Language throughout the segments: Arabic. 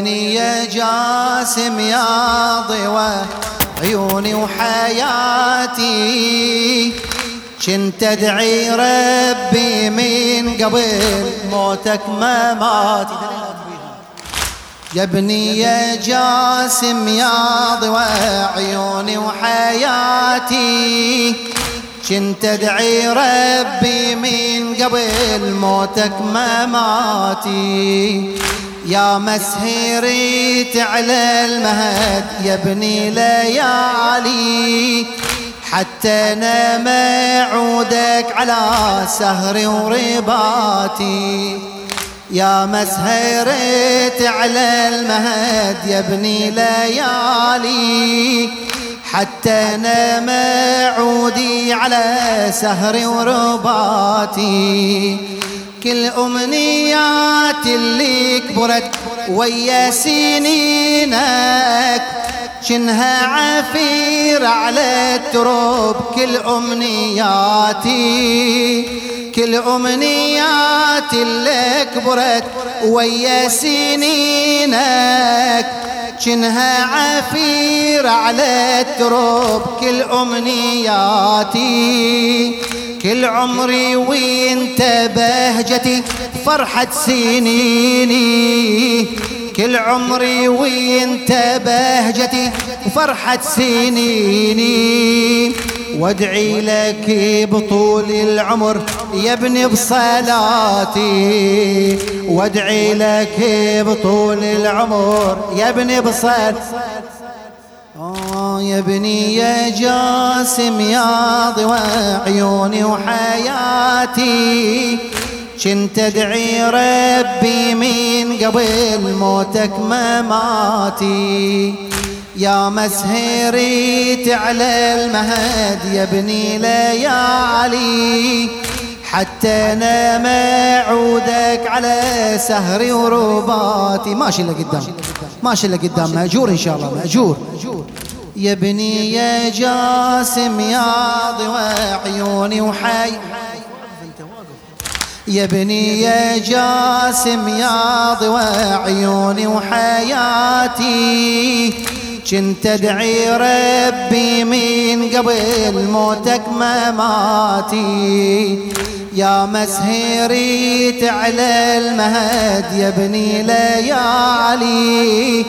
ابني يا جاسم يا ضوى عيوني وحياتي. كنت أدعي ربي من قبل موتك ما مات. يا ابني يا جاسم يا ضوى عيوني وحياتي. كنت أدعي ربي من قبل موتك ما ماتي. يا مسهري على المهد يا ابني ليالي حتى نام عودك على سهري ورباتي يا مسهرت على المهد يا ابني ليالي حتى نام عودي على سهري ورباتي كل أمنيات اللي كبرت ويا سنينك شنها عفير على التروب كل أمنياتي كل أمنيات اللي كبرت ويا سنينك شنها عفير على التروب كل أمنياتي كل عمري وانت بهجتي فرحة سنيني. كل عمري وانت بهجتي وفرحة سنيني. وادعي لك بطول العمر يا ابني بصلاتي. وادعي لك بطول العمر يا ابني بصلاتي آه يا ابني يا جاسم يا ضوى عيوني وحياتي كنت أدعي ربي من قبل موتك ما ماتي يا مسهري على المهد يا ابني ليالي حتى نام عودك على سهري ورباتي. ماشي لقدام ماشي لقدام مأجور إن شاء الله مأجور. يا ابني يا جاسم يا ضوى عيوني وحي. يا ابني يا جاسم يا ضوى عيوني وحياتي. كنت أدعي ربي من قبل موتك ما ماتي يا مسهري على المهد يا ابني ليالي.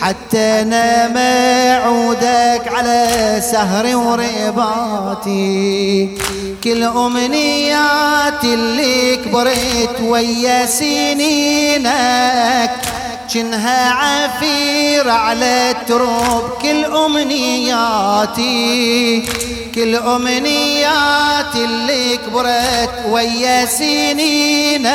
حتى نام عودك على سهري ورباطي. كل أمنيات اللي كبرت ويا سنينك جنها عفير على التروب كل أمنياتي كل أمنيات اللي كبرت ويا سنينك.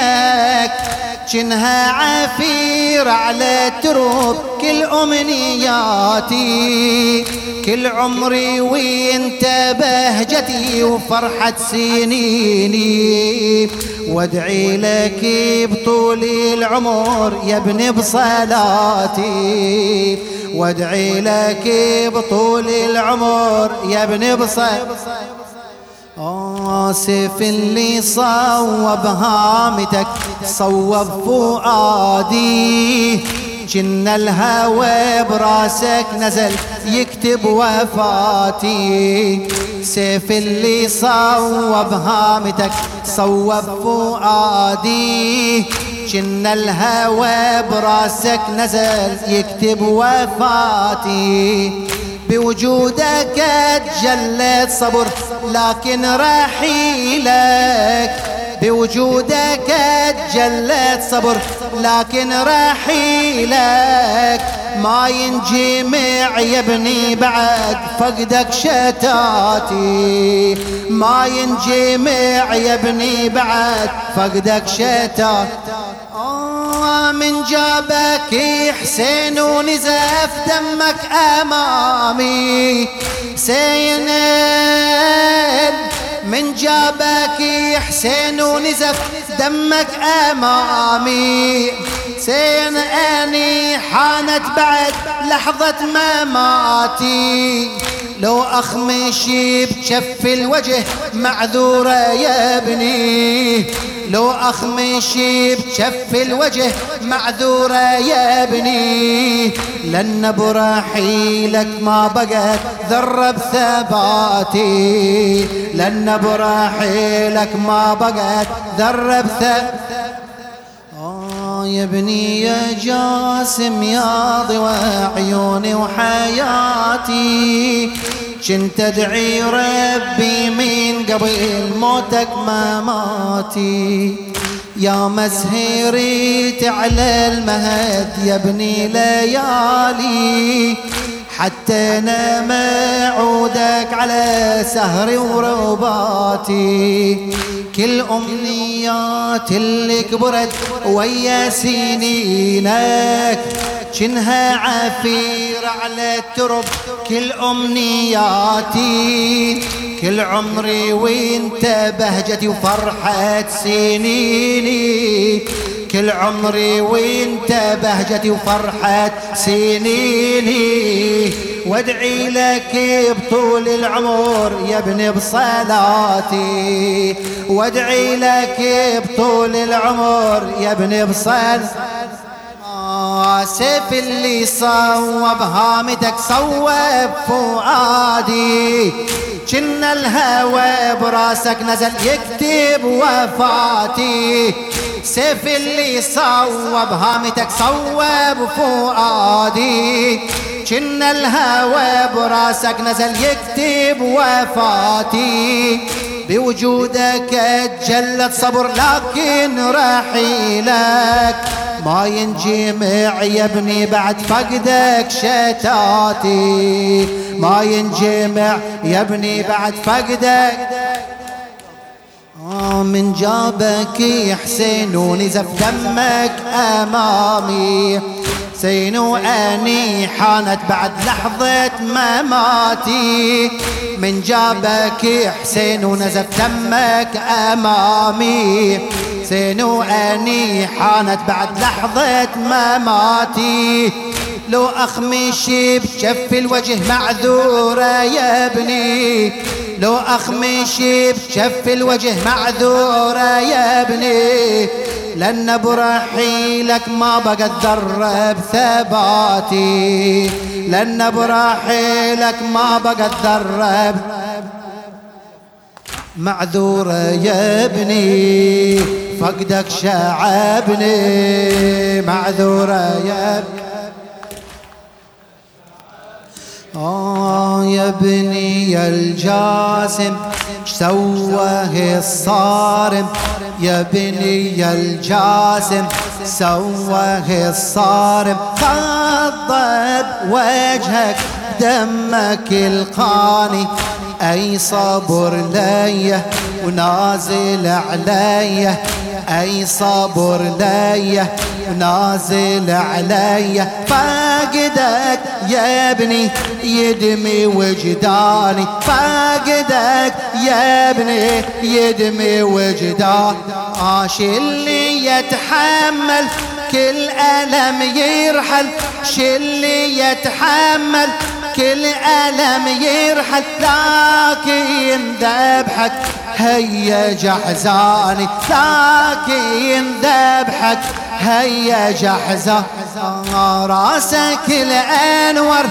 جنها عفير على التروب كل أمنياتي. كل عمري وانت بهجتي وفرحة سنيني. وادعي لك بطول العمر يا ابن بصلاتي. وادعي لك بطول العمر يا ابن بصلاتي آسف اللي صوب هامتك صوب فؤادي. جن الهوى براسك نزل يكتب وفاتي. سيف اللي صوب هامتك صوب فؤادي. جن الهوى براسك نزل يكتب وفاتي. بوجودك تجلت صبر لكن رحيلك بوجودك تجلت صبر. لكن رحيلك ما ينجمع يا ابني بعد فقدك شتاتي. ما ينجمع يا ابني بعد فقدك شتات آه من جابك حسين ونزف دمك أمامي. سينل من جابك حسين ونزف دمك أمامي. سين أني حانت بعد لحظة مماتي. لو اخمشي بشف الوجه معذورة يا ابني. لو أخمشي بشف الوجه معذورة يا ابني. لأن برحيلك ما بقت ذرة بثباتي. لأن برحيلك ما بقت ذرة بثباتي يا ابني يا جاسم يا ضوى عيوني وحياتي. كنت أدعي ربي من قبل موتك مماتي يا مسهري على المهد يا ابني ليالي. حتى نام عودك على سهري ورباتي. كل أمنيات اللي كبرت ويا سنينك شنها عفير على الترب. كل أمنياتي. كل عمري وانت بهجتي وفرحة سنيني كل عمري وانت بهجتي وفرحة سنيني وادعي لك بطول العمر يا ابن بصلاتي. وادعي لك بطول العمر يا ابن بصلاتي. سيف اللي صوب هامتك صوب فؤادي. كنا الهوى براسك نزل يكتب وفاتي. سيف اللي صوب هامتك صوب فؤادي. كنا الهوى براسك نزل يكتب وفاتي. بوجودك اتجلت صبر لكن رحيلك ما ينجمع يا ابني بعد فقدك شتاتي. ما ينجمع يا ابني بعد فقدك من جابك يا حسين ونزف دمك أمامي. حسين واني حانت بعد لحظة مماتي. من جابك حسين ونزف دمك أمامي. حسين واني حانت بعد لحظة مماتي. لو اخمشي بشف الوجه معذورة يا ابني. لو اخمشي بشف الوجه معذورة يا ابني. لأن برحيلك ما بقت ذرة بثباتي. لأن برحيلك ما بقت ذرة معذورة يا ابني. فقدك شعبني. معذورة يا ابني. آه يا ابني الجاسم سواه الصارم؟ يا بني الجاسم سواه الصارم. خضب وجهك دمك القاني. أي صبر ليه ونازل عليه. أي صبر ليه ونازل علي. فاقدك يا ابني يدمي وجداني. فاقدك يا ابني يدمي وجداني. عاش اللي يتحمل كل ألم يرحل. شلي يتحمل كل ألم يرحل. لكن ذبحك هيا جحزاني لكن ذبحك. هيا جحزة راسك الأنور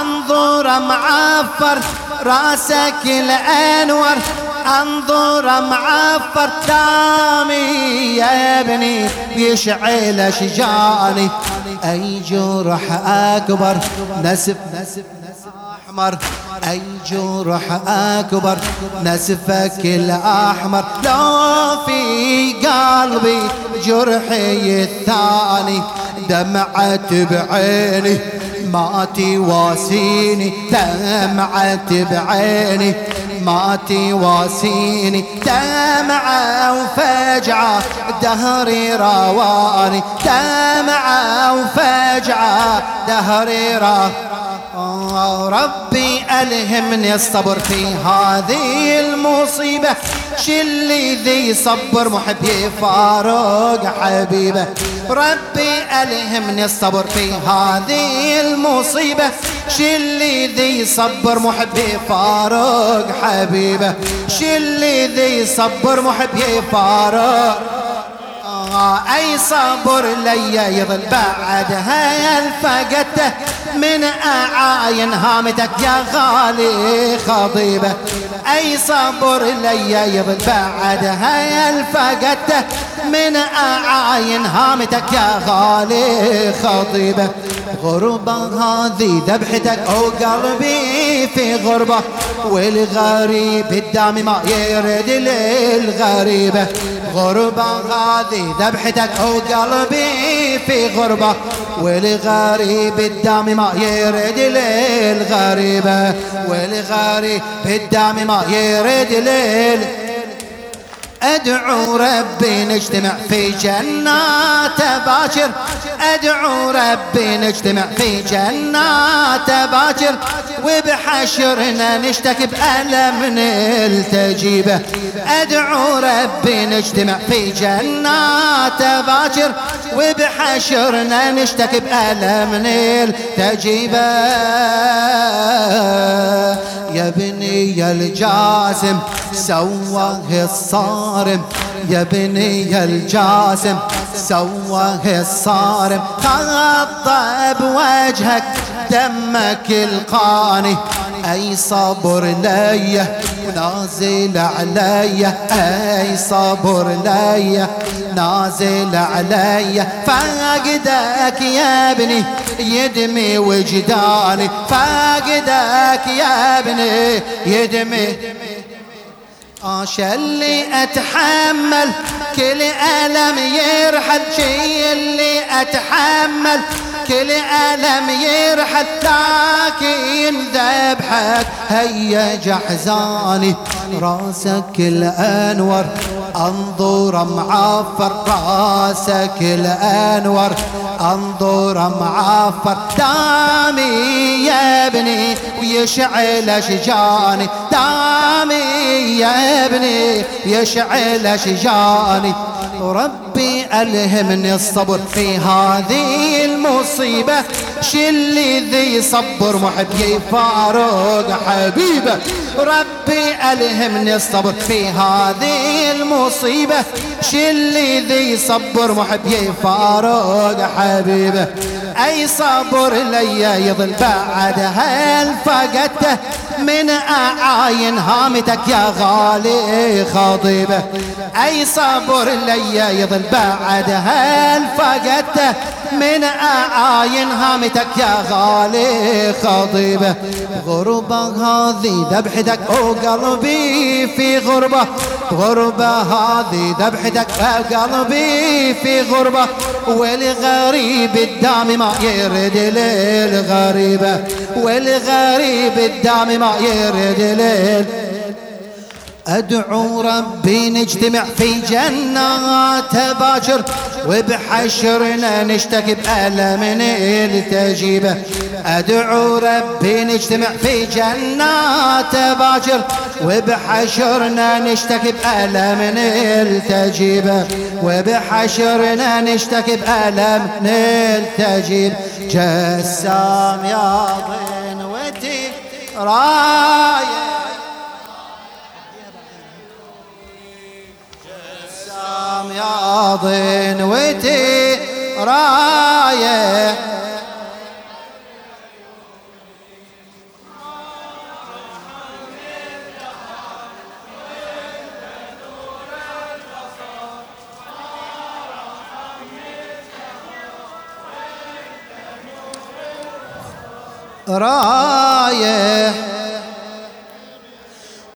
انظر معفر. راسك الأنور انظر معفر. دامي يا ابني بيشعل اشجاني أي جرح أكبر نسف نسف أحمر. أي جرح أكبر نسفك الأحمر. لو في قلبي جرحي الثاني دمعت بعيني. ما تواسيني دمعت بعيني. ما تواسيني دمعة وفجعة. دهري رواني دمعة وفجعة. دهري رواني ربي ألهمني الصبر في هذه المصيبة. شلي ذي صبر محبي فاروق حبيبه. ربي ألهمني الصبر في هذه المصيبة. شلي ذي صبر محبي فاروق حبيبه. شلي ذي صبر محبي فاروق اي صبر لي يظل بعدها الفقدته من أعاين هامتك يا غالي خضيبه أي صبر لي يظل بعدها الفقدته من أعاين هامتك يا غالي خطيبه غربة هذه ذبحتك أو قلبي في غربة. والغريب الدام ما يرد للغريبة غربة هذه ذبحتك أو قلبي في غربة والغريب الدام ما يرد للغريبة والغريب الدام ما يرد للغريبة أدعو ربي نجتمع في جنات باكر أدعو ربي نجتمع في جنات باكر وبحشرنا نشتكي بألم نلتجيبه أدعو ربي نجتمع في جنات باكر وبحشرنا نشتكي بألم نلتجيبه يا بني الجاسم سواه الصارم. يا بني الجاسم سواه الصارم. خط بوجهك دمك القاني. أي صبر لي نازل علي. أي صبر لي نازل علي. فاقدك يا ابني. يدمي وجداني فاقدك يا ابني يدمي. اللي أتحمل كل ألم يرحل. شي اللي أتحمل كل ألم يرحل. لكن ذبحك هيا جحزاني رأسك الأنور. أنظر معفر رأسك الأنور أنظر معفر دامي يا ابني ويشعل اشجاني دامي يا ابني يشعل اشجاني ربي ألهمني الصبر في هذه المصيبة. شلي ذي صبر محبي فاروق حبيبة. ربي ألهمني الصبر في هذه المصيبة. شلي ذي صبر محبي فاروق حبيبة. أي صبر لي يظل بعدها الفقدته من أعاين هامتك يا غالي خطيبة. أي صبر لي يظل بعدها الفقدته من أعاين هامتك يا غالي خطيبه غربة هذه ذبحتك وقلبي في غربة. غربة هذه ذبحتك قلبي في غربة. والغريب الدام ما يرد للغريبة والغريب الدام ما يرد للغريبة أدعو ربي نجتمع في جنات باكر وبحشرنا نشتكي بألم التجيبة أدعو ربي نجتمع في جنات باكر وبحشرنا نشتكي بألم التجيبة وبحشرنا نشتكي بألم التجيب. جسام يا ضنوتي راية. يا ضنوتي رايح رايح